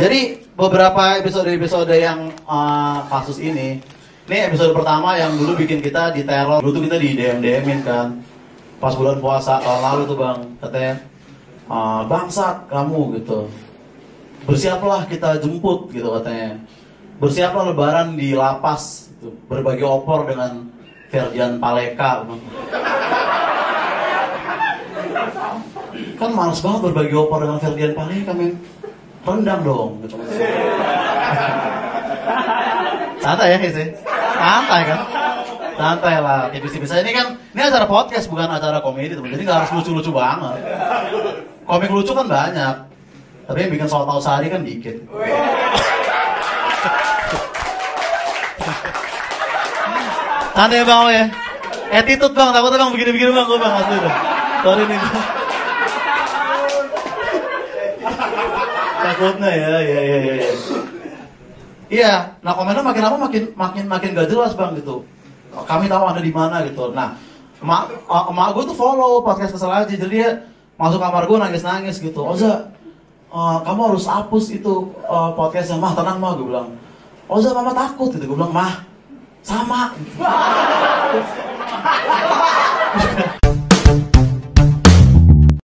Jadi beberapa episode-episode yang uh, kasus ini, ini episode pertama yang dulu bikin kita di teror. Dulu tuh kita di DM DMin kan, pas bulan puasa tahun lalu tuh bang, katanya uh, bangsat kamu gitu. Bersiaplah kita jemput gitu katanya. Bersiaplah lebaran di lapas, gitu. berbagi opor dengan Ferdian Paleka. Bang. Kan males banget berbagi opor dengan Ferdian Paleka men rendang dong gitu. santai ya sih santai kan? Santai lah tipis-tipis aja ini kan ini acara podcast bukan acara komedi teman. Jadi nggak harus lucu-lucu banget. Komik lucu kan banyak. Tapi yang bikin soal tahu sehari kan dikit. Santai bang ya? Attitude bang. Takutnya bang begini-begini bang. Gue bang asli bang. Sorry nih takutnya ya ya ya ya ya. iya nah komennya makin lama makin makin makin gak jelas bang gitu. Kami tahu anda di mana gitu. Nah emak emak gue tuh follow podcast kesel aja jadi dia masuk kamar gue nangis nangis gitu. Oza uh, kamu harus hapus itu uh, podcastnya mah tenang mah gue bilang. Oza mama takut gitu. Gue bilang mah sama.